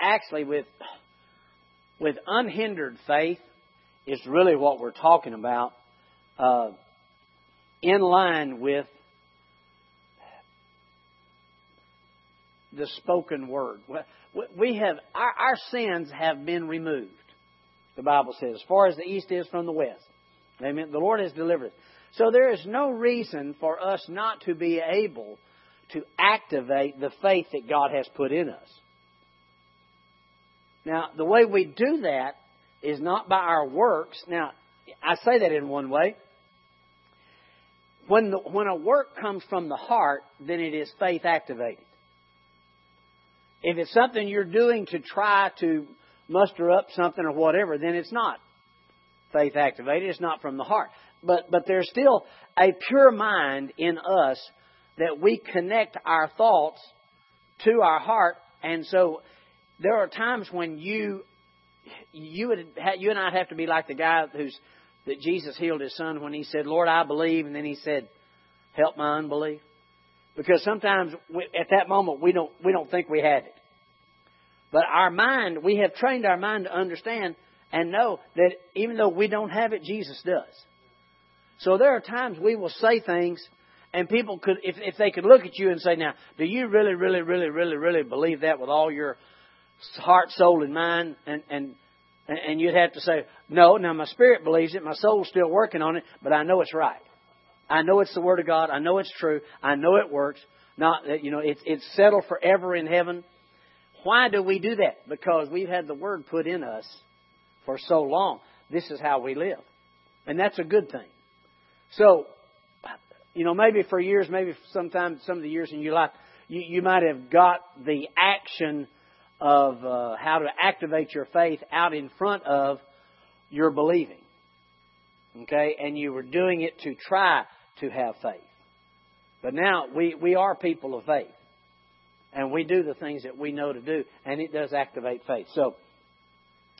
actually with with unhindered faith is really what we're talking about, uh, in line with the spoken word. We have our, our sins have been removed. The Bible says, as far as the east is from the west. Amen. The Lord has delivered us. So there is no reason for us not to be able to activate the faith that God has put in us. Now, the way we do that is not by our works. Now, I say that in one way. When, the, when a work comes from the heart, then it is faith activated. If it's something you're doing to try to muster up something or whatever, then it's not faith activated. It's not from the heart. But, but there's still a pure mind in us that we connect our thoughts to our heart. And so there are times when you, you would, you and I'd have to be like the guy who's, that Jesus healed his son when he said, Lord, I believe. And then he said, help my unbelief. Because sometimes we, at that moment we don't, we don't think we have it. But our mind, we have trained our mind to understand and know that even though we don't have it, Jesus does. So there are times we will say things and people could, if, if they could look at you and say, now, do you really, really, really, really, really believe that with all your heart, soul, and mind? And, and, and you'd have to say, no, now my spirit believes it, my soul's still working on it, but I know it's right. I know it's the Word of God. I know it's true. I know it works. Not that, you know, it's, it's settled forever in heaven. Why do we do that? Because we've had the Word put in us for so long. This is how we live. And that's a good thing. So, you know, maybe for years, maybe sometimes some of the years in your life, you, you might have got the action of uh, how to activate your faith out in front of your believing. Okay? And you were doing it to try to have faith. But now we, we are people of faith. And we do the things that we know to do, and it does activate faith. So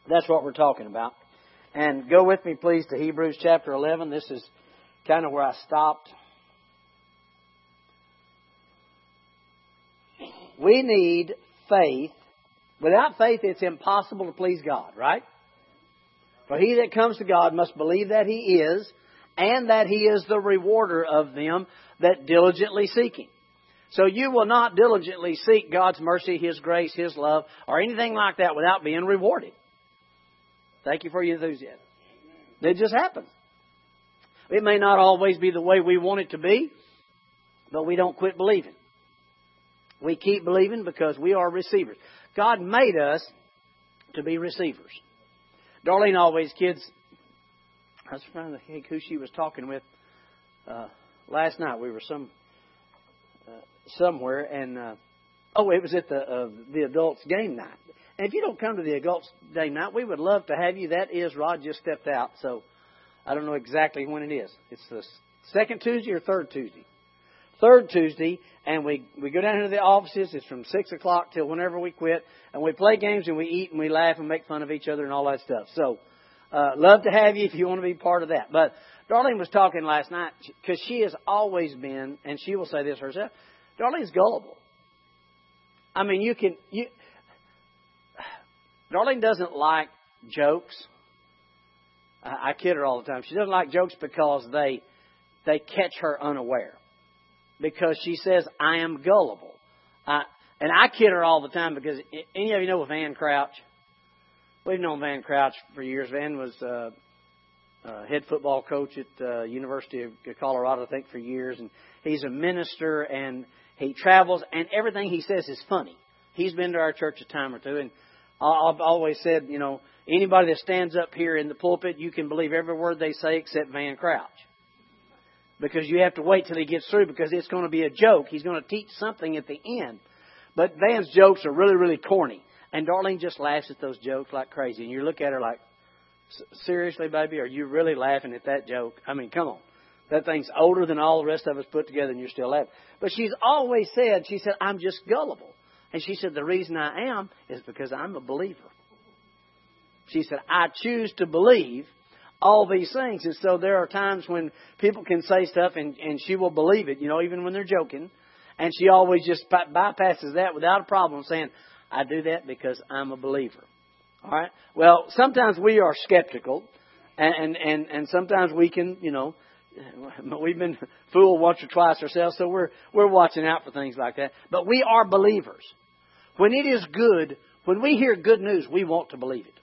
that's what we're talking about. And go with me, please, to Hebrews chapter 11. This is kind of where I stopped. We need faith. Without faith, it's impossible to please God, right? For he that comes to God must believe that he is, and that he is the rewarder of them that diligently seek him. So you will not diligently seek God's mercy, His grace, His love, or anything like that without being rewarded. Thank you for your enthusiasm. It just happens. It may not always be the way we want it to be, but we don't quit believing. We keep believing because we are receivers. God made us to be receivers. Darlene always, kids, I was trying to think who she was talking with uh, last night. We were some uh, somewhere, and uh, oh, it was at the uh, the adults game night. And if you don't come to the adults game night, we would love to have you. That is, Rod just stepped out, so I don't know exactly when it is. It's the second Tuesday or third Tuesday. Third Tuesday, and we we go down into the offices. It's from six o'clock till whenever we quit, and we play games and we eat and we laugh and make fun of each other and all that stuff. So, uh, love to have you if you want to be part of that. But Darlene was talking last night because she has always been, and she will say this herself. Darlene's gullible. I mean, you can you. Darlene doesn't like jokes. I, I kid her all the time. She doesn't like jokes because they they catch her unaware. Because she says I am gullible. I, and I kid her all the time because any of you know Van Crouch? We've known Van Crouch for years. Van was uh, uh, head football coach at uh, University of Colorado, I think, for years, and he's a minister and he travels, and everything he says is funny. He's been to our church a time or two, and I've always said, you know, anybody that stands up here in the pulpit, you can believe every word they say except Van Crouch. Because you have to wait till he gets through because it's going to be a joke. He's going to teach something at the end. But Van's jokes are really, really corny. And Darlene just laughs at those jokes like crazy. And you look at her like, seriously, baby, are you really laughing at that joke? I mean, come on. That thing's older than all the rest of us put together, and you're still laughing. But she's always said, she said, I'm just gullible. And she said, the reason I am is because I'm a believer. She said, I choose to believe all these things. And so there are times when people can say stuff and, and she will believe it, you know, even when they're joking. And she always just bypasses that without a problem saying, I do that because I'm a believer. All right. Well, sometimes we are skeptical, and and and sometimes we can, you know, we've been fooled once or twice ourselves, so we're we're watching out for things like that. But we are believers. When it is good, when we hear good news, we want to believe it.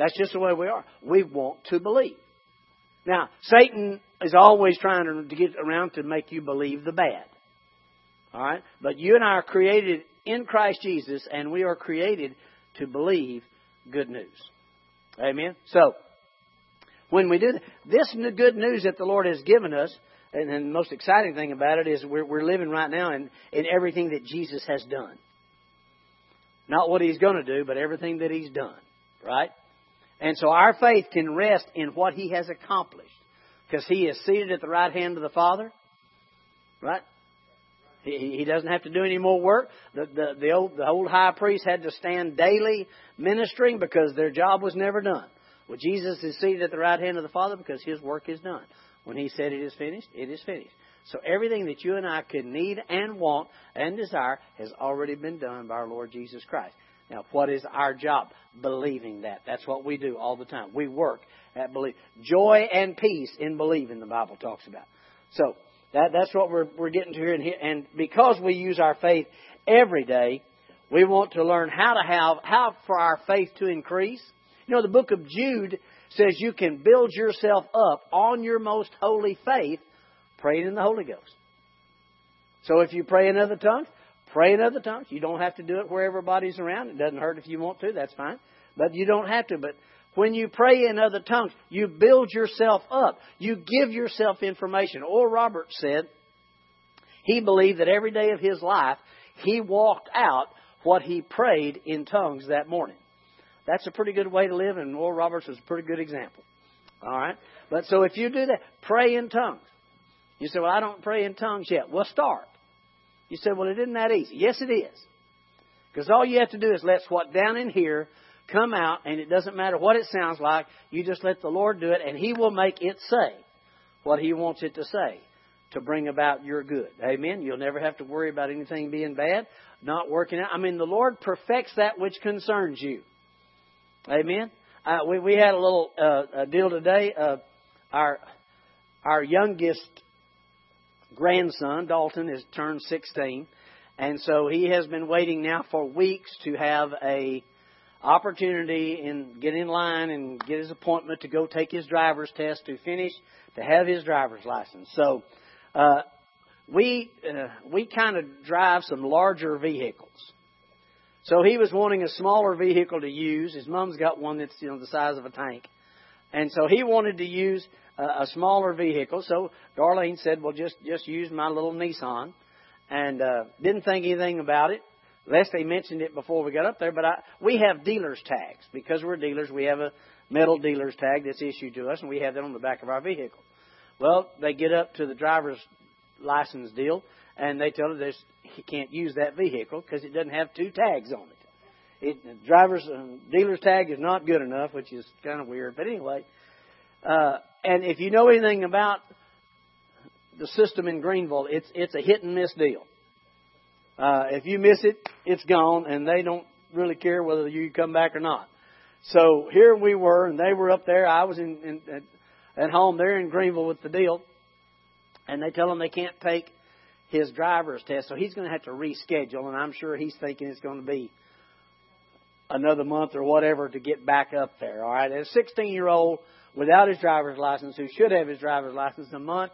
That's just the way we are. We want to believe. Now, Satan is always trying to get around to make you believe the bad. All right? But you and I are created in Christ Jesus, and we are created to believe good news. Amen? So, when we do that, this good news that the Lord has given us, and, the most exciting thing about it is we're, we're living right now in, in everything that Jesus has done. Not what He's going to do, but everything that He's done. Right? And so our faith can rest in what He has accomplished. Because He is seated at the right hand of the Father. Right? He, he doesn't have to do any more work. The, the, the, old, the old high priest had to stand daily ministering because their job was never done. Well, Jesus is seated at the right hand of the Father because His work is done. When He said it is finished, it is finished. So everything that you and I could need and want and desire has already been done by our Lord Jesus Christ. Now, what is our job? Believing that. That's what we do all the time. We work at believe. Joy and peace in believing, the Bible talks about. So, that, that's what we're, we're getting to here. And, and because we use our faith every day, we want to learn how to have, how for our faith to increase. You know, the book of Jude says you can build yourself up on your most holy faith praying in the Holy Ghost. So if you pray in other tongues, Pray in other tongues. You don't have to do it where everybody's around. It doesn't hurt if you want to. That's fine. But you don't have to. But when you pray in other tongues, you build yourself up. You give yourself information. Oral Roberts said he believed that every day of his life he walked out what he prayed in tongues that morning. That's a pretty good way to live, and Oral Roberts is a pretty good example. All right? But so if you do that, pray in tongues. You say, Well, I don't pray in tongues yet. Well, start. You say, well, it isn't that easy. Yes, it is. Because all you have to do is let what's down in here come out, and it doesn't matter what it sounds like. You just let the Lord do it, and He will make it say what He wants it to say to bring about your good. Amen. You'll never have to worry about anything being bad, not working out. I mean, the Lord perfects that which concerns you. Amen. Uh, we we had a little uh, a deal today. Uh, our our youngest grandson, Dalton, has turned 16. And so he has been waiting now for weeks to have a opportunity and get in line and get his appointment to go take his driver's test to finish to have his driver's license. So uh, we uh, we kind of drive some larger vehicles. So he was wanting a smaller vehicle to use. His mom's got one that's you know the size of a tank, and so he wanted to use a, smaller vehicle. So Darlene said, "Well, just just use my little Nissan," and uh, didn't think anything about it. Leslie mentioned it before we got up there, but I, we have dealers tags because we're dealers. We have a metal dealer's tag that's issued to us, and we have that on the back of our vehicle. Well, they get up to the driver's license deal, and they tell us he can't use that vehicle because it doesn't have two tags on it. It the driver's uh, dealer's tag is not good enough, which is kind of weird. But anyway, uh, and if you know anything about the system in Greenville, it's it's a hit and miss deal. Uh, if you miss it, it's gone, and they don't really care whether you come back or not. So here we were, and they were up there. I was in, in at, at home there in Greenville with the deal, and they tell him they can't take his driver's test, so he's going to have to reschedule. And I'm sure he's thinking it's going to be another month or whatever to get back up there. All right, a 16 year old without his driver's license who should have his driver's license a month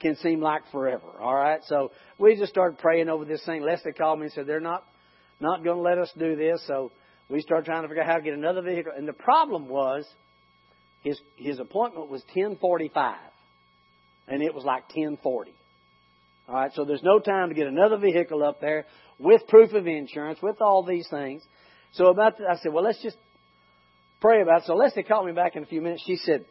can seem like forever. All right, so we just started praying over this thing. Leslie called me and said they're not not going to let us do this, so we started trying to figure out how to get another vehicle. And the problem was his his appointment was 10:45, and it was like 10:40. All right, so there's no time to get another vehicle up there with proof of insurance, with all these things. So about the, I said, well, let's just pray about it. So Leslie called me back in a few minutes. She said,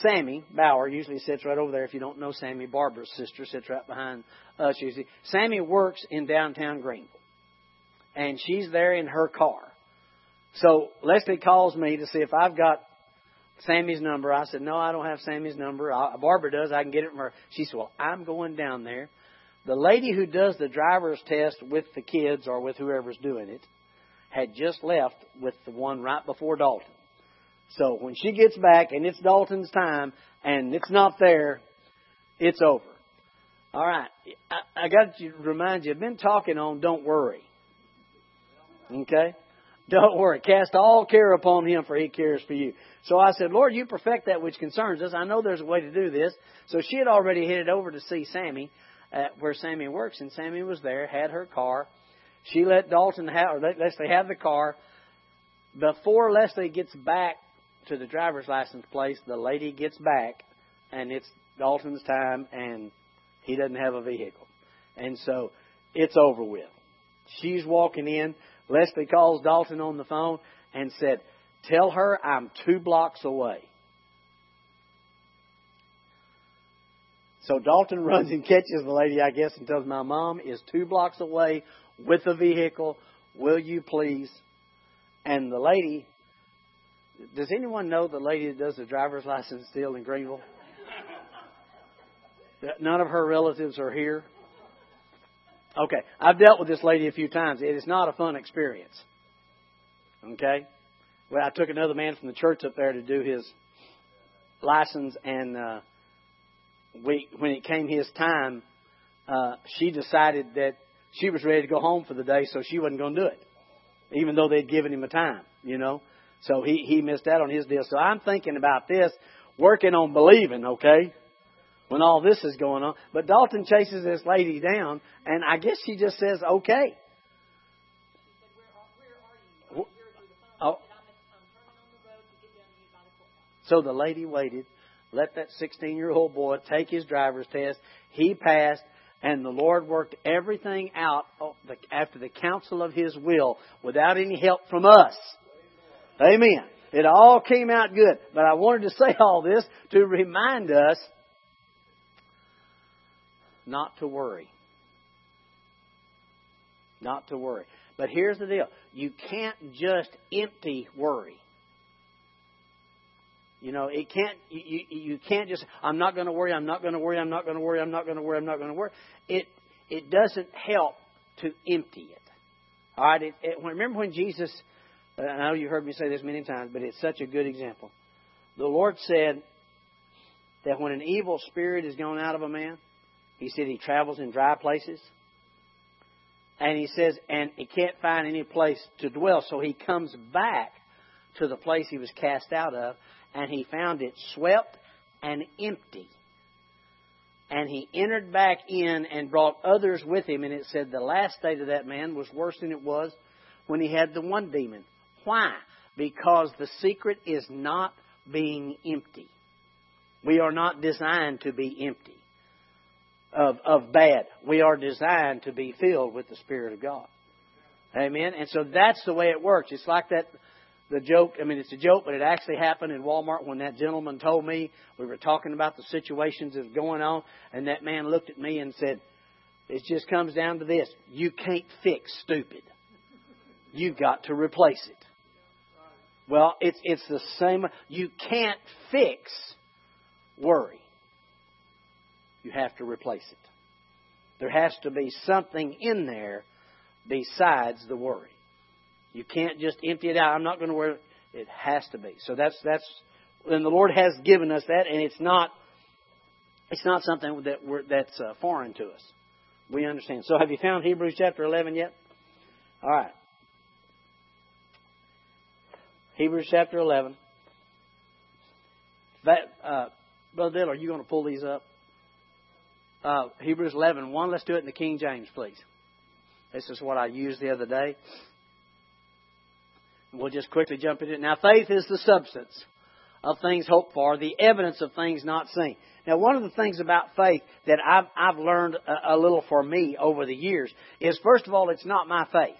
Sammy Bauer usually sits right over there. If you don't know Sammy, Barbara's sister sits right behind us usually. Sammy works in downtown Greenville, and she's there in her car. So Leslie calls me to see if I've got Sammy's number. I said, no, I don't have Sammy's number. I, Barbara does. I can get it from her. She said, well, I'm going down there The lady who does the driver's test with the kids or with whoever's doing it had just left with the one right before Dalton. So when she gets back and it's Dalton's time and it's not there, it's over. All right. I, I got to remind you, I've been talking on don't worry. Okay? Don't worry. Cast all care upon him, for he cares for you. So I said, Lord, you perfect that which concerns us. I know there's a way to do this. So she had already headed over to see Sammy, at where Sammy works, and Sammy was there, had her car. She let Dalton have, or Leslie have the car. Before Leslie gets back to the driver's license place, the lady gets back, and it's Dalton's time, and he doesn't have a vehicle. And so it's over with. She's walking in. Leslie calls Dalton on the phone and said, Tell her I'm two blocks away. So Dalton runs and catches the lady, I guess, and tells my mom is two blocks away with a vehicle. Will you please? And the lady, does anyone know the lady that does the driver's license deal in Greenville? None of her relatives are here. Okay, I've dealt with this lady a few times. It is not a fun experience. Okay, well, I took another man from the church up there to do his license, and uh, we, when it came his time, uh, she decided that she was ready to go home for the day, so she wasn't going to do it, even though they'd given him a time, you know. So he he missed out on his deal. So I'm thinking about this, working on believing, okay when all this is going on. But Dalton chases this lady down, and I guess she just says, okay. Oh. So the lady waited, let that 16 year old boy take his driver's test. He passed, and the Lord worked everything out after the counsel of His will without any help from us. Amen. It all came out good. But I wanted to say all this to remind us not to worry. Not to worry. But here's the deal you can't just empty worry. You know, it can't. You, you can't just. I'm not going to worry. I'm not going to worry. I'm not going to worry. I'm not going to worry. I'm not going to worry. It it doesn't help to empty it. All right. It, it, remember when Jesus. I know you've heard me say this many times, but it's such a good example. The Lord said that when an evil spirit is gone out of a man, he said he travels in dry places. And he says, and he can't find any place to dwell. So he comes back to the place he was cast out of, and he found it swept and empty. And he entered back in and brought others with him. And it said the last state of that man was worse than it was when he had the one demon. Why? Because the secret is not being empty. We are not designed to be empty of, of bad. We are designed to be filled with the Spirit of God. Amen. And so that's the way it works. It's like that the joke, I mean, it's a joke, but it actually happened in Walmart when that gentleman told me we were talking about the situations that's going on, and that man looked at me and said, It just comes down to this you can't fix stupid. You've got to replace it. Well, it's, it's the same. You can't fix worry you have to replace it. There has to be something in there besides the worry. You can't just empty it out. I'm not going to worry. It It has to be. So that's that's. And the Lord has given us that, and it's not. It's not something that we're, that's uh, foreign to us. We understand. So have you found Hebrews chapter 11 yet? All right. Hebrews chapter 11. That, uh, Brother Bill, are you going to pull these up? uh, Hebrews 11, 1. Let's do it in the King James, please. This is what I used the other day. We'll just quickly jump into it. Now, faith is the substance of things hoped for, the evidence of things not seen. Now, one of the things about faith that I've, I've learned a, a little for me over the years is, first of all, it's not my faith.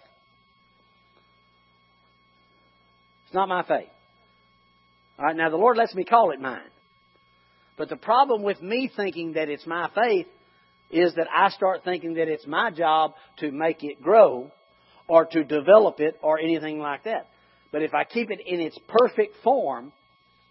It's not my faith. All right, now the Lord lets me call it mine. But the problem with me thinking that it's my faith is that I start thinking that it's my job to make it grow or to develop it or anything like that. But if I keep it in its perfect form,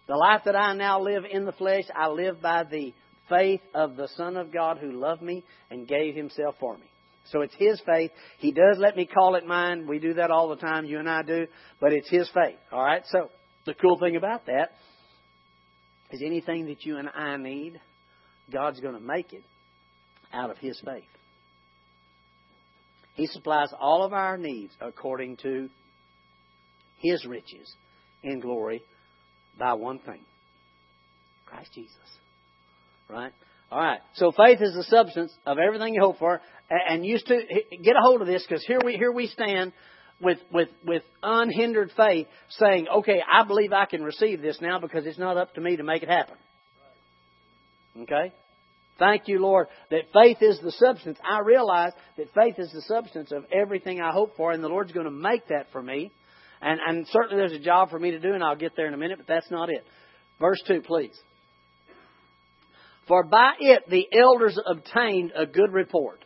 the life that I now live in the flesh, I live by the faith of the Son of God who loved me and gave himself for me. So it's his faith. He does let me call it mine. We do that all the time, you and I do, but it's his faith. All right? So the cool thing about that is anything that you and I need, God's going to make it out of his faith. He supplies all of our needs according to his riches in glory by one thing Christ Jesus. Right? All right. So faith is the substance of everything you hope for. And used to get a hold of this because here we here we stand with with with unhindered faith, saying, "Okay, I believe I can receive this now because it's not up to me to make it happen." Okay. Thank you, Lord, that faith is the substance. I realize that faith is the substance of everything I hope for, and the Lord's going to make that for me. And, and certainly there's a job for me to do, and I'll get there in a minute, but that's not it. Verse 2, please. For by it the elders obtained a good report.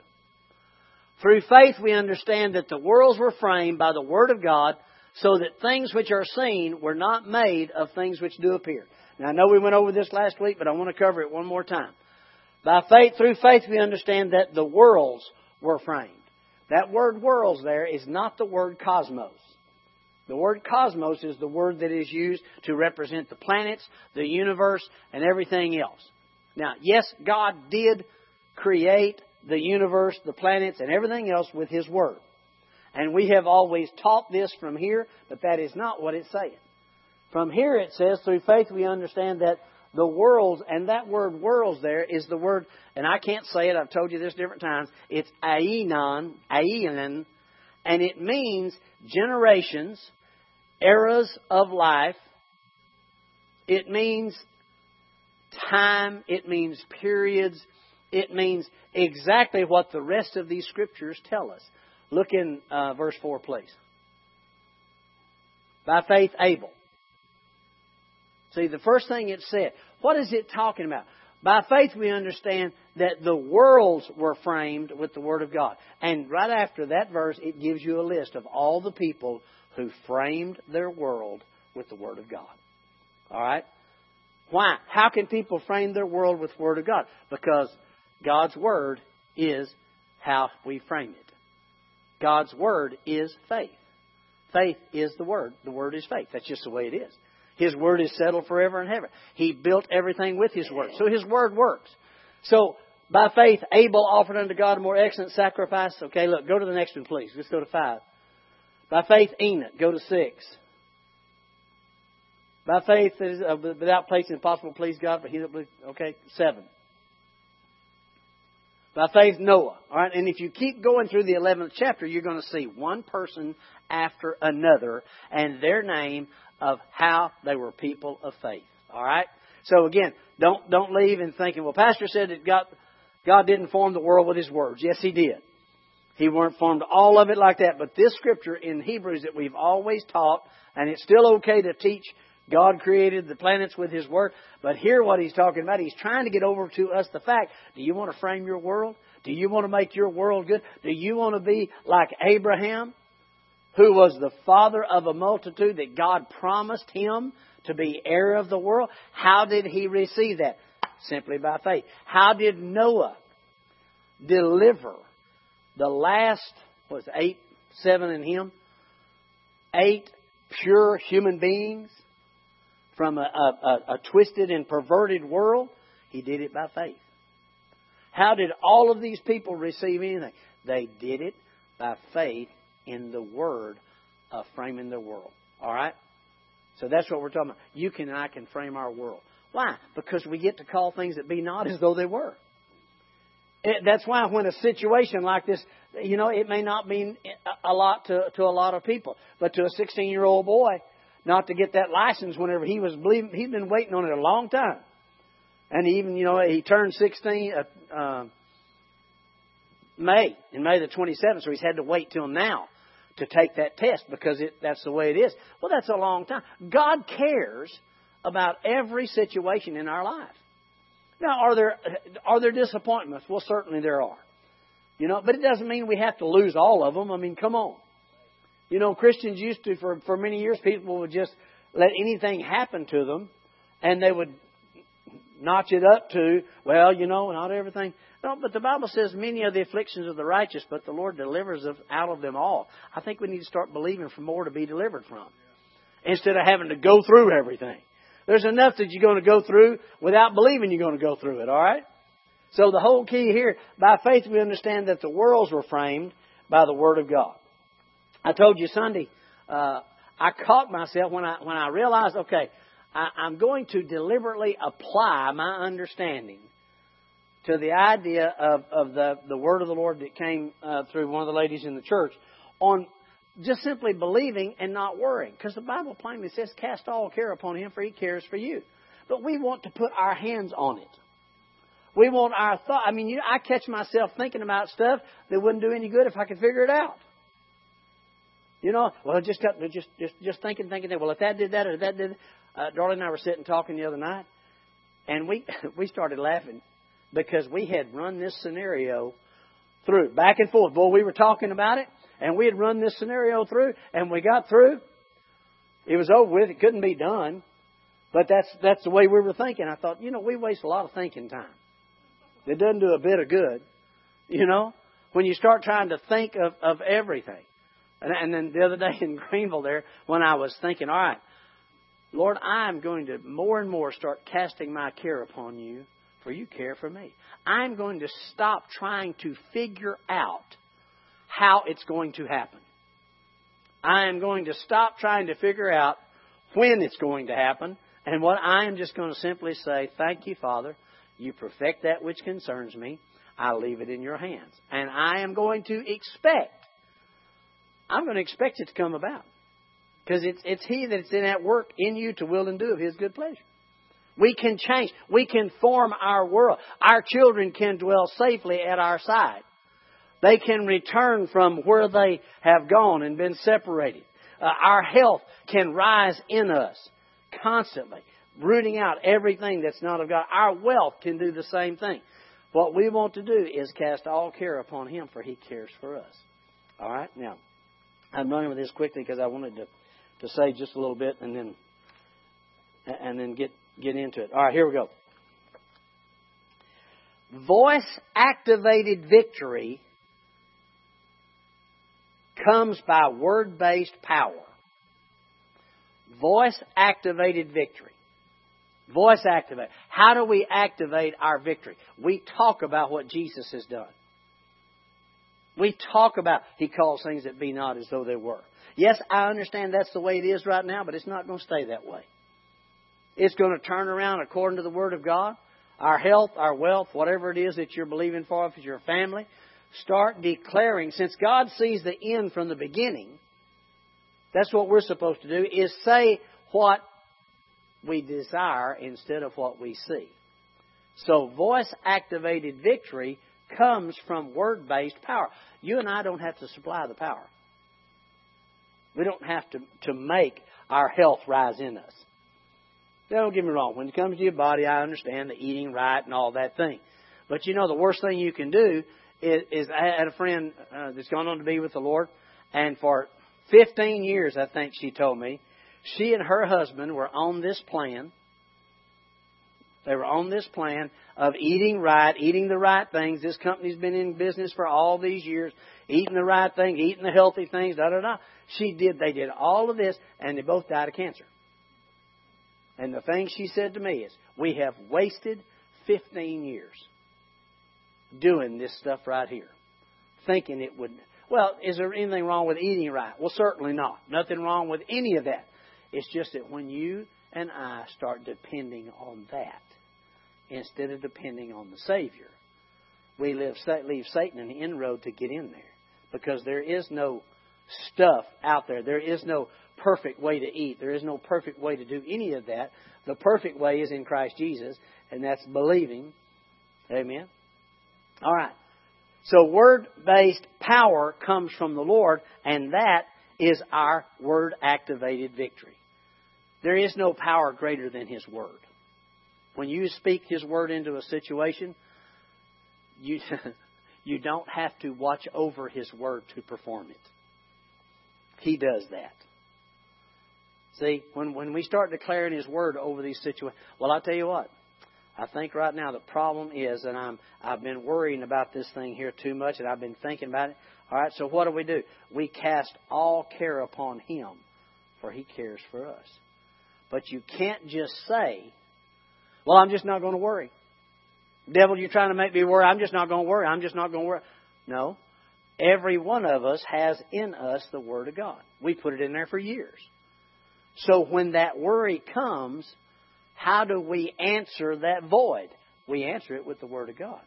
Through faith we understand that the worlds were framed by the Word of God, so that things which are seen were not made of things which do appear. Now I know we went over this last week, but I want to cover it one more time. By faith, through faith we understand that the worlds were framed. That word worlds there is not the word cosmos. The word cosmos is the word that is used to represent the planets, the universe, and everything else. Now, yes, God did create the universe, the planets, and everything else with His Word. And we have always taught this from here, but that is not what it's saying. From here it says, through faith we understand that the worlds, and that word worlds there is the word, and I can't say it, I've told you this different times, it's aeon, aeon, and it means generations, eras of life. It means time, it means periods, it means exactly what the rest of these scriptures tell us. Look in uh, verse 4, please. By faith, Abel. See, the first thing it said, what is it talking about? By faith, we understand that the worlds were framed with the Word of God. And right after that verse, it gives you a list of all the people who framed their world with the Word of God. All right? Why? How can people frame their world with the Word of God? Because God's Word is how we frame it. God's Word is faith. Faith is the Word. The Word is faith. That's just the way it is. His Word is settled forever in heaven. He built everything with His Word. So His Word works. So, by faith, Abel offered unto God a more excellent sacrifice. Okay, look, go to the next one, please. Let's go to five. By faith, Enoch. Go to six. By faith, uh, without placing impossible please God, but he that believes. Okay, seven. By faith, Noah. All right, and if you keep going through the 11th chapter, you're going to see one person after another and their name of how they were people of faith. All right. So again, don't don't leave and thinking, well, Pastor said that God God didn't form the world with His words. Yes, He did. He weren't formed all of it like that. But this scripture in Hebrews that we've always taught, and it's still okay to teach God created the planets with His Word. But here what He's talking about, He's trying to get over to us the fact, do you want to frame your world? Do you want to make your world good? Do you want to be like Abraham, who was the father of a multitude that God promised him to be heir of the world? How did he receive that? Simply by faith. How did Noah deliver the last, was eight, seven in him? Eight pure human beings from a, a, a twisted and perverted world? He did it by faith. How did all of these people receive anything? They did it by faith in the Word of framing their world. All right? So that's what we're talking about. You can and I can frame our world. Why? Because we get to call things that be not as though they were. That's why when a situation like this, you know, it may not mean a lot to, to a lot of people, but to a 16 year old boy, not to get that license whenever he was believing. He's been waiting on it a long time. And even, you know, he turned 16 uh, uh, May, in May the 27th, so he's had to wait till now to take that test because it, that's the way it is. Well, that's a long time. God cares about every situation in our life. Now, are there are there disappointments? Well, certainly there are. You know, but it doesn't mean we have to lose all of them. I mean, come on. You know, Christians used to, for, for many years, people would just let anything happen to them and they would notch it up to, well, you know, not everything. No, but the Bible says many are the afflictions of the righteous, but the Lord delivers us out of them all. I think we need to start believing for more to be delivered from instead of having to go through everything. There's enough that you're going to go through without believing you're going to go through it, all right? So the whole key here, by faith we understand that the worlds were framed by the Word of God. I told you Sunday, uh, I caught myself when I, when I realized, okay, I, I'm going to deliberately apply my understanding to the idea of, of the, the word of the Lord that came uh, through one of the ladies in the church on just simply believing and not worrying. Because the Bible plainly says, cast all care upon him, for he cares for you. But we want to put our hands on it. We want our thought. I mean, you know, I catch myself thinking about stuff that wouldn't do any good if I could figure it out. You know, well, just just just just thinking, thinking that. Well, if that did that or that did, uh, Darlene and I were sitting talking the other night, and we we started laughing because we had run this scenario through back and forth. Boy, we were talking about it, and we had run this scenario through, and we got through. It was over with. It couldn't be done, but that's that's the way we were thinking. I thought, you know, we waste a lot of thinking time. It doesn't do a bit of good, you know, when you start trying to think of of everything. And, and then the other day in Greenville, there, when I was thinking, all right, Lord, I'm going to more and more start casting my care upon you for you care for me. I'm going to stop trying to figure out how it's going to happen. I am going to stop trying to figure out when it's going to happen. And what I am just going to simply say, thank you, Father. You perfect that which concerns me. I leave it in your hands. And I am going to expect, I'm going to expect it to come about. Because it's, it's He that's in that work in you to will and do of His good pleasure. We can change. We can form our world. Our children can dwell safely at our side. They can return from where they have gone and been separated. Uh, our health can rise in us constantly, rooting out everything that's not of God. Our wealth can do the same thing. What we want to do is cast all care upon Him, for He cares for us. All right? Now, I'm running with this quickly because I wanted to, to say just a little bit and then and then get get into it. All right, here we go. Voice activated victory comes by word based power. Voice activated victory. Voice activate. How do we activate our victory? We talk about what Jesus has done. We talk about He calls things that be not as though they were. Yes, I understand that's the way it is right now, but it's not going to stay that way. It's going to turn around according to the Word of God. Our health, our wealth, whatever it is that you're believing for, if it's your family, start declaring. Since God sees the end from the beginning, that's what we're supposed to do, is say what we desire instead of what we see. So voice activated victory comes from word based power. You and I don't have to supply the power. We don't have to, to make our health rise in us. Don't get me wrong. When it comes to your body, I understand the eating right and all that thing. But you know, the worst thing you can do is, is I had a friend uh, that's gone on to be with the Lord, and for 15 years, I think she told me, she and her husband were on this plan. They were on this plan of eating right, eating the right things. This company's been in business for all these years, eating the right things, eating the healthy things, da da da. She did, they did all of this, and they both died of cancer. And the thing she said to me is, we have wasted 15 years doing this stuff right here, thinking it would. Well, is there anything wrong with eating right? Well, certainly not. Nothing wrong with any of that. It's just that when you and I start depending on that instead of depending on the Savior, we leave Satan an inroad to get in there because there is no stuff out there. There is no perfect way to eat. There is no perfect way to do any of that. The perfect way is in Christ Jesus, and that's believing. Amen. All right. So word based power comes from the Lord, and that is our word activated victory. There is no power greater than His word. When you speak His word into a situation, you, you don't have to watch over His word to perform it. He does that. See, when, when we start declaring His Word over these situations, well, I'll tell you what. I think right now the problem is, and I'm I've been worrying about this thing here too much, and I've been thinking about it. All right, so what do we do? We cast all care upon Him, for He cares for us. But you can't just say, "Well, I'm just not going to worry." Devil, you're trying to make me worry. I'm just not going to worry. I'm just not going to worry. No, every one of us has in us the Word of God. We put it in there for years. So when that worry comes, how do we answer that void? We answer it with the Word of God.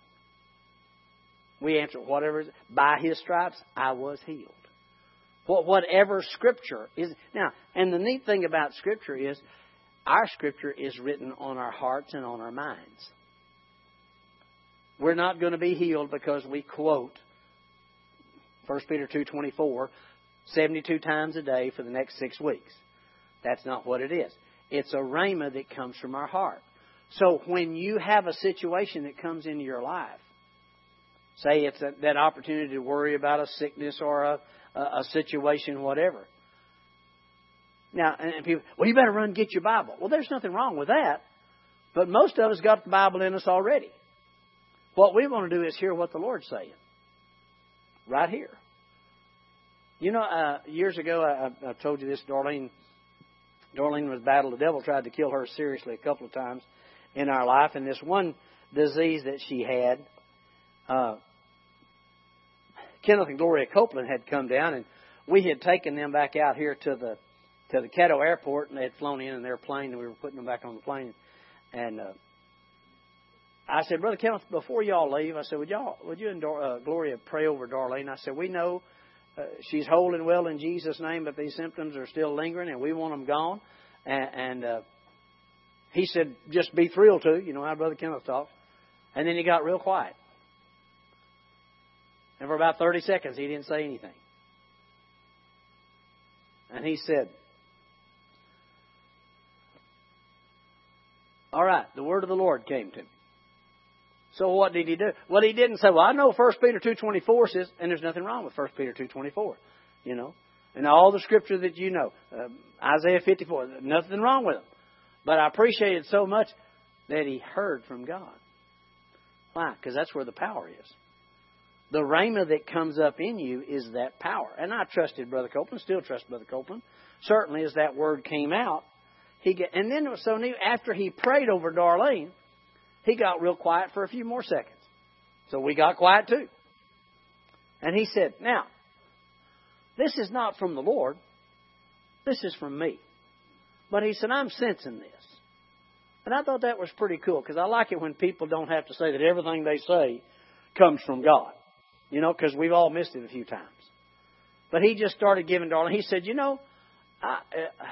We answer whatever is by His stripes I was healed. What Whatever Scripture is now, and the neat thing about Scripture is our Scripture is written on our hearts and on our minds. We're not going to be healed because we quote 1 Peter two twenty four 72 times a day for the next six weeks. That's not what it is. It's a rhema that comes from our heart. So when you have a situation that comes into your life, say it's a, that opportunity to worry about a sickness or a, a, a situation, whatever. Now, and people, well, you better run get your Bible. Well, there's nothing wrong with that, but most of us got the Bible in us already. What we want to do is hear what the Lord's saying, right here. You know, uh, years ago, I, I told you this, Darlene Darlene was battled. The devil tried to kill her seriously a couple of times in our life. And this one disease that she had, uh, Kenneth and Gloria Copeland had come down, and we had taken them back out here to the to the Caddo Airport, and they had flown in in their plane, and we were putting them back on the plane. And uh, I said, Brother Kenneth, before y'all leave, I said, would y'all, would you and uh, Gloria pray over Darlene? I said, we know uh, she's holding well in Jesus' name, but these symptoms are still lingering, and we want them gone. And, and uh, he said, just be thrilled to, you know how Brother Kenneth talks. And then he got real quiet. And for about 30 seconds, he didn't say anything. And he said, All right, the word of the Lord came to me. So what did he do? Well, he didn't say, "Well, I know 1 Peter 2:24 says," and there's nothing wrong with 1 Peter 2:24, you know, and all the scripture that you know, uh, Isaiah 54, nothing wrong with them. But I appreciate it so much that he heard from God. Why? Because that's where the power is. The rhema that comes up in you is that power. And I trusted Brother Copeland, still trust Brother Copeland. Certainly, as that word came out, he get, and then it was so neat. After he prayed over Darlene, he got real quiet for a few more seconds. So we got quiet too. And he said, Now, this is not from the Lord. This is from me. But he said, I'm sensing this. And I thought that was pretty cool because I like it when people don't have to say that everything they say comes from God. You know, because we've all missed it a few times. But he just started giving Darlene. He said, You know, I, uh,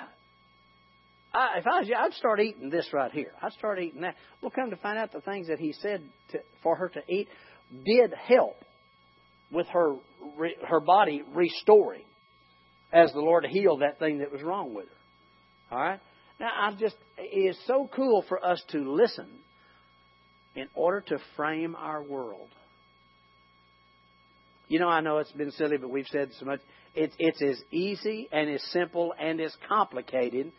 I, if I was you, I'd start eating this right here. I'd start eating that. We'll come to find out the things that he said to, for her to eat did help with her her body restoring as the Lord healed that thing that was wrong with her. All right. Now I'm just it is so cool for us to listen in order to frame our world. You know, I know it's been silly, but we've said so much. It's it's as easy and as simple and as complicated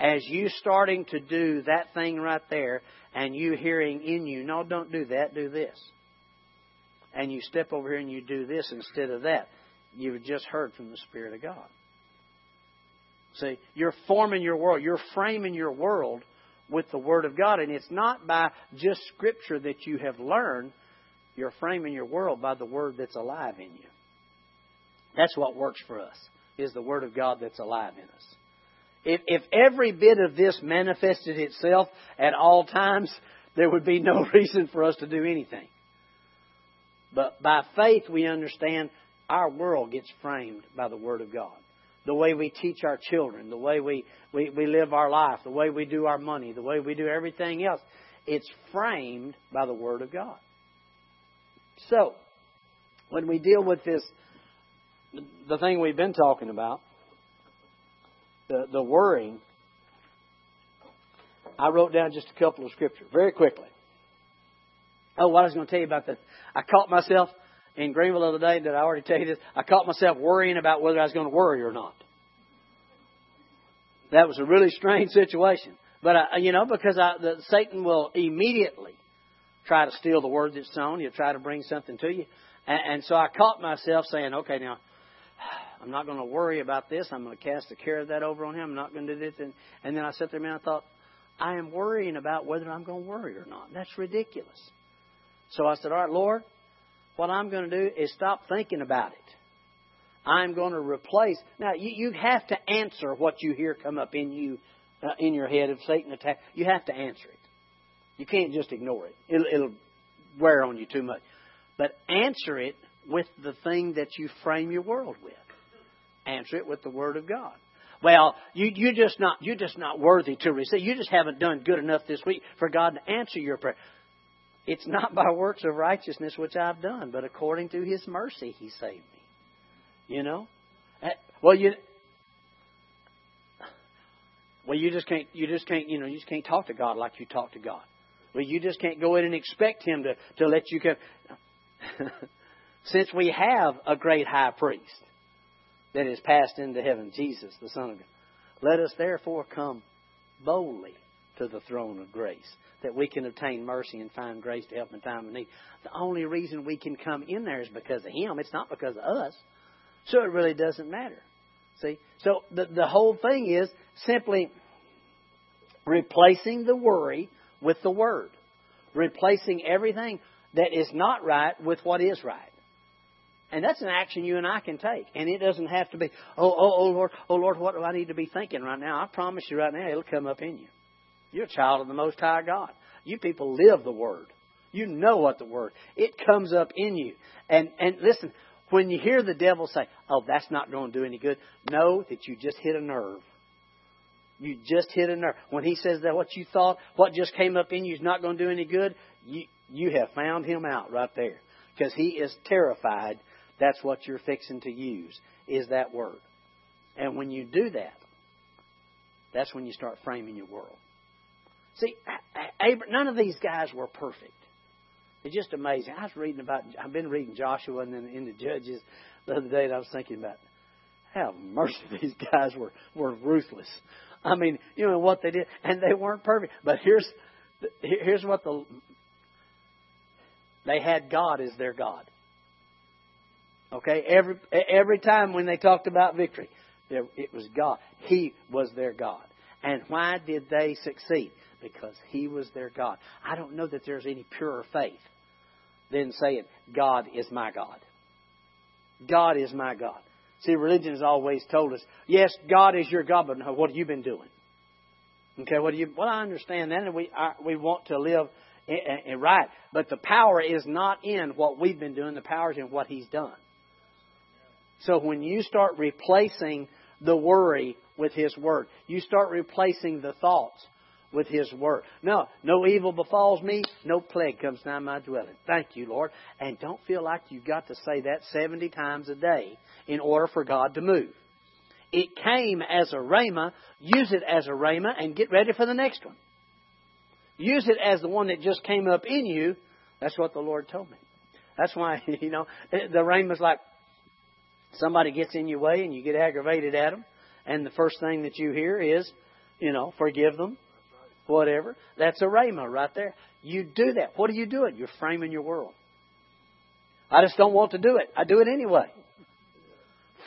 as you starting to do that thing right there and you hearing in you, no, don't do that, do this. And you step over here and you do this instead of that. You've just heard from the Spirit of God. See, you're forming your world, you're framing your world with the Word of God, and it's not by just Scripture that you have learned. You're framing your world by the Word that's alive in you. That's what works for us, is the Word of God that's alive in us. If, if every bit of this manifested itself at all times, there would be no reason for us to do anything. But by faith, we understand our world gets framed by the Word of God. The way we teach our children, the way we, we, we live our life, the way we do our money, the way we do everything else, it's framed by the Word of God. So, when we deal with this, the thing we've been talking about, the, the worrying, I wrote down just a couple of scriptures very quickly. Oh, what I was going to tell you about that. I caught myself in Greenville the other day. Did I already tell you this? I caught myself worrying about whether I was going to worry or not. That was a really strange situation. But uh, you know, because I, the, Satan will immediately try to steal the word that's sown. He'll try to bring something to you, and, and so I caught myself saying, "Okay, now I'm not going to worry about this. I'm going to cast the care of that over on him. I'm not going to do this." And, and then I sat there and I thought, "I am worrying about whether I'm going to worry or not. That's ridiculous." So I said, "All right, Lord, what I'm going to do is stop thinking about it." I'm going to replace. Now, you, you have to answer what you hear come up in you, uh, in your head if Satan attack. You have to answer it. You can't just ignore it. It'll, it'll wear on you too much. But answer it with the thing that you frame your world with. Answer it with the Word of God. Well, you you're just not you're just not worthy to receive. You just haven't done good enough this week for God to answer your prayer. It's not by works of righteousness which I've done, but according to His mercy He saved me. You know? Eh, well, you. Well, you just can't. You just can't. You know, you just can't talk to God like you talk to God. Well, you just can't go in and expect Him to to let you come. Since we have a great High Priest that is passed into heaven, Jesus, the Son of God, let us therefore come boldly to the throne of grace, that we can obtain mercy and find grace to help in time of need. The only reason we can come in there is because of Him. It's not because of us. So it really doesn't matter. See? So the, the whole thing is simply replacing the worry with the Word. Replacing everything that is not right with what is right. And that's an action you and I can take. And it doesn't have to be, oh, oh, oh, Lord, oh, Lord, what do I need to be thinking right now? I promise you right now, it'll come up in you. You're a child of the Most High God. You people live the Word. You know what the Word. It comes up in you. And, and listen, when you hear the devil say, oh, that's not going to do any good, know that you just hit a nerve. You just hit a nerve. When he says that what you thought, what just came up in you is not going to do any good, you, you have found him out right there. Because he is terrified. That's what you're fixing to use, is that word. And when you do that, that's when you start framing your world. See, none of these guys were perfect. It's just amazing. I was reading about, I've been reading Joshua and then in the Judges the other day, and I was thinking about how mercy these guys were were ruthless. I mean, you know what they did, and they weren't perfect. But here's here's what the they had God as their God. Okay, every every time when they talked about victory, it was God. He was their God. And why did they succeed? Because He was their God. I don't know that there's any purer faith than saying, God is my God. God is my God. See, religion has always told us, yes, God is your God, but no, what have you been doing? Okay, what do you? Well, I understand that, and we we want to live in, in right, but the power is not in what we've been doing. The power is in what He's done. So when you start replacing the worry with His Word, you start replacing the thoughts with His Word. No, no evil befalls me, no plague comes nigh my dwelling. Thank you, Lord. And don't feel like you've got to say that 70 times a day in order for God to move. It came as a rhema. Use it as a rhema and get ready for the next one. Use it as the one that just came up in you. That's what the Lord told me. That's why, you know, the rhema's like somebody gets in your way and you get aggravated at them. And the first thing that you hear is, you know, forgive them, whatever. That's a rhema right there. You do that. What are you doing? You're framing your world. I just don't want to do it. I do it anyway.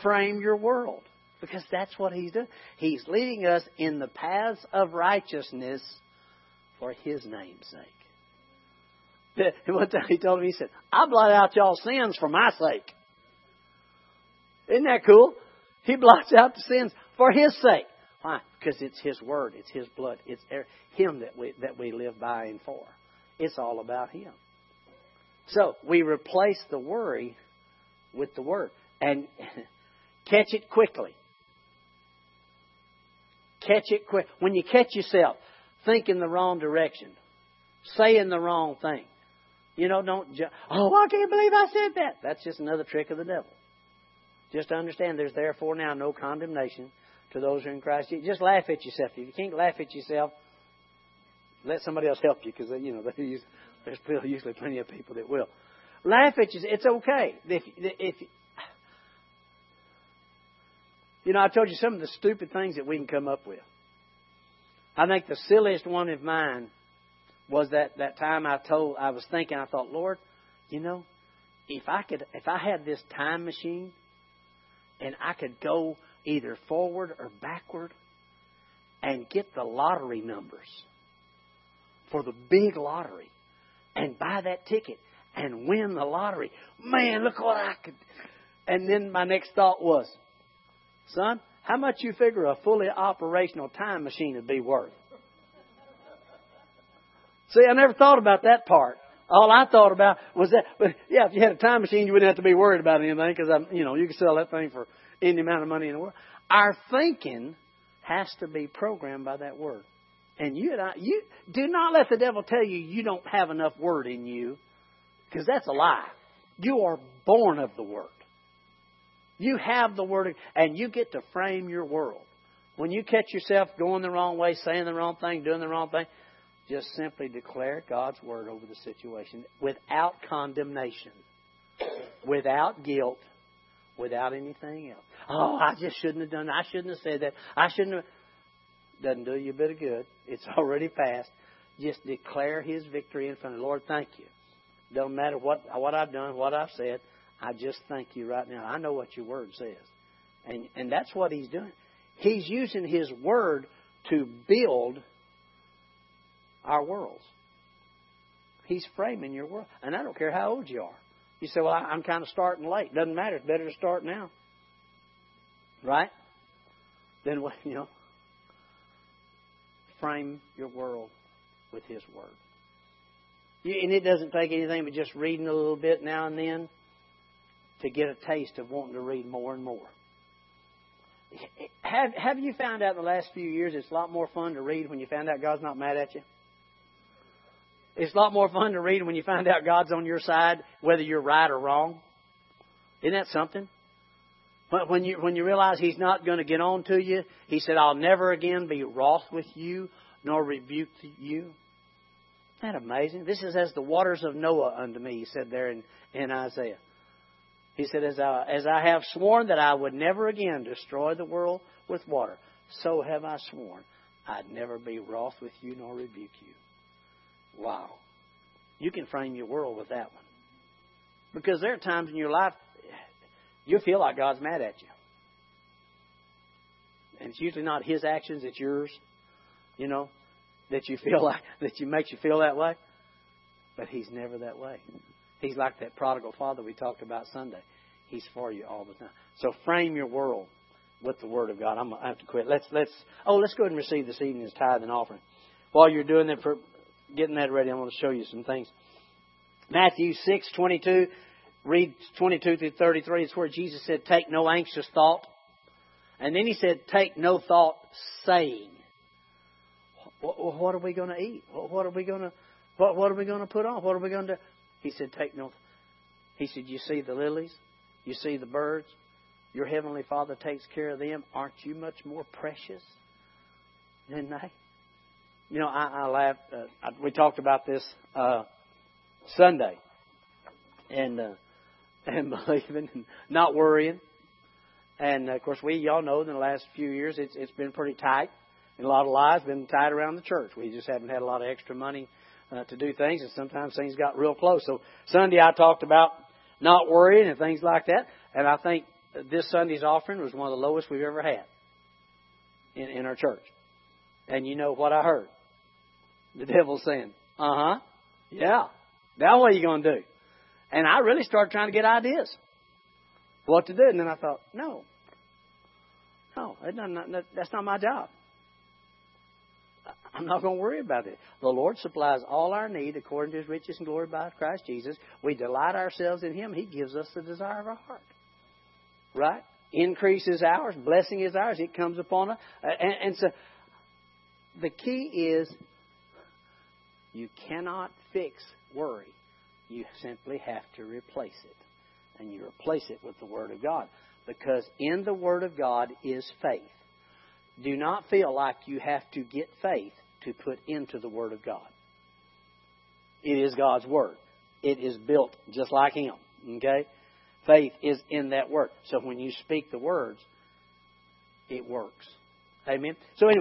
Frame your world. Because that's what he's doing. He's leading us in the paths of righteousness for his name's sake. One time he told me, he said, I blot out y'all's sins for my sake. Isn't that cool? He blots out the sins for his sake. Why? Because it's His Word, it's His blood, it's er, Him that we that we live by and for. It's all about Him. So we replace the worry with the Word and catch it quickly. Catch it quick. When you catch yourself thinking the wrong direction, saying the wrong thing, you know, don't oh, I can't believe I said that. That's just another trick of the devil. Just understand there's therefore now no condemnation to those who are in Christ. Just laugh at yourself. If you can't laugh at yourself, let somebody else help you because you know there's usually plenty of people that will. Laugh at yourself. It's okay. If, if you know, I told you some of the stupid things that we can come up with. I think the silliest one of mine was that, that time I told, I was thinking, I thought, Lord, you know, if I could, if I had this time machine and I could go either forward or backward and get the lottery numbers for the big lottery and buy that ticket and win the lottery. Man, look what I could. And then my next thought was, son, how much you figure a fully operational time machine would be worth? See, I never thought about that part. All I thought about was that, but yeah, if you had a time machine, you wouldn't have to be worried about anything because I'm, you know, you can sell that thing for any amount of money in the world. Our thinking has to be programmed by that word. And you and I, you do not let the devil tell you you don't have enough word in you, because that's a lie. You are born of the word. You have the word, and you get to frame your world. When you catch yourself going the wrong way, saying the wrong thing, doing the wrong thing, just simply declare God's word over the situation without condemnation, without guilt, without anything else. Oh, I just shouldn't have done that. I shouldn't have said that. I shouldn't have. Doesn't do you a bit of good. It's already passed. Just declare His victory in front of the Lord. Thank you. Don't matter what what I've done, what I've said. I just thank you right now. I know what your word says, and and that's what He's doing. He's using His word to build our worlds. He's framing your world, and I don't care how old you are. You say, "Well, I'm kind of starting late." Doesn't matter. It's better to start now, right? Then what you know frame your world with His Word. And it doesn't take anything but just reading a little bit now and then to get a taste of wanting to read more and more. Have Have you found out in the last few years it's a lot more fun to read when you find out God's not mad at you? It's a lot more fun to read when you find out God's on your side, whether you're right or wrong. Isn't that something? But when you, when you realize He's not going to get on to you, He said, I'll never again be wroth with you, nor rebuke you. Isn't that amazing? This is as the waters of Noah unto me, He said there in, in Isaiah. He said, as I, as I have sworn that I would never again destroy the world with water, so have I sworn I'd never be wroth with you nor rebuke you. Wow. You can frame your world with that one. Because there are times in your life you feel like God's mad at you. And it's usually not his actions, it's yours, you know, that you feel like that you makes you feel that way. But he's never that way. He's like that prodigal father we talked about Sunday. He's for you all the time. So frame your world with the word of God. I'm gonna have to quit. Let's let's oh let's go ahead and receive this evening's tithe and offering. While you're doing that for getting that ready, I'm going to show you some things. Matthew six twenty two read 22 through 33, it's where Jesus said, Take no anxious thought. And then he said, Take no thought saying, What are we going to eat? What are we going to. What, what are we going to put on? What are we going to do? He said, Take no. He said, You see the lilies? You see the birds? Your heavenly Father takes care of them. Aren't you much more precious than they? You know, I, I laughed. Uh, I, we talked about this uh, Sunday, and uh, and believing and not worrying. And of course, we y'all know in the last few years it's it's been pretty tight, and a lot of lives been tight around the church. We just haven't had a lot of extra money uh, to do things, and sometimes things got real close. So Sunday I talked about not worrying and things like that, and I think this Sunday's offering was one of the lowest we've ever had in in our church. And you know what I heard? The devil saying, "Uh huh, yeah. Now what are you going to do?" And I really started trying to get ideas what to do. And then I thought, no, no, that's not my job. I'm not going to worry about it. The Lord supplies all our need according to His riches and glory by Christ Jesus. We delight ourselves in Him. He gives us the desire of our heart. Right? Increase is ours. Blessing is ours. It comes upon us. And, and so the key is you cannot fix worry. You simply have to replace it. And you replace it with the Word of God. Because in the Word of God is faith. Do not feel like you have to get faith to put into the Word of God. It is God's Word. It is built just like Him. Okay? Faith is in that Word. So when you speak the words, it works. Amen? So anyway.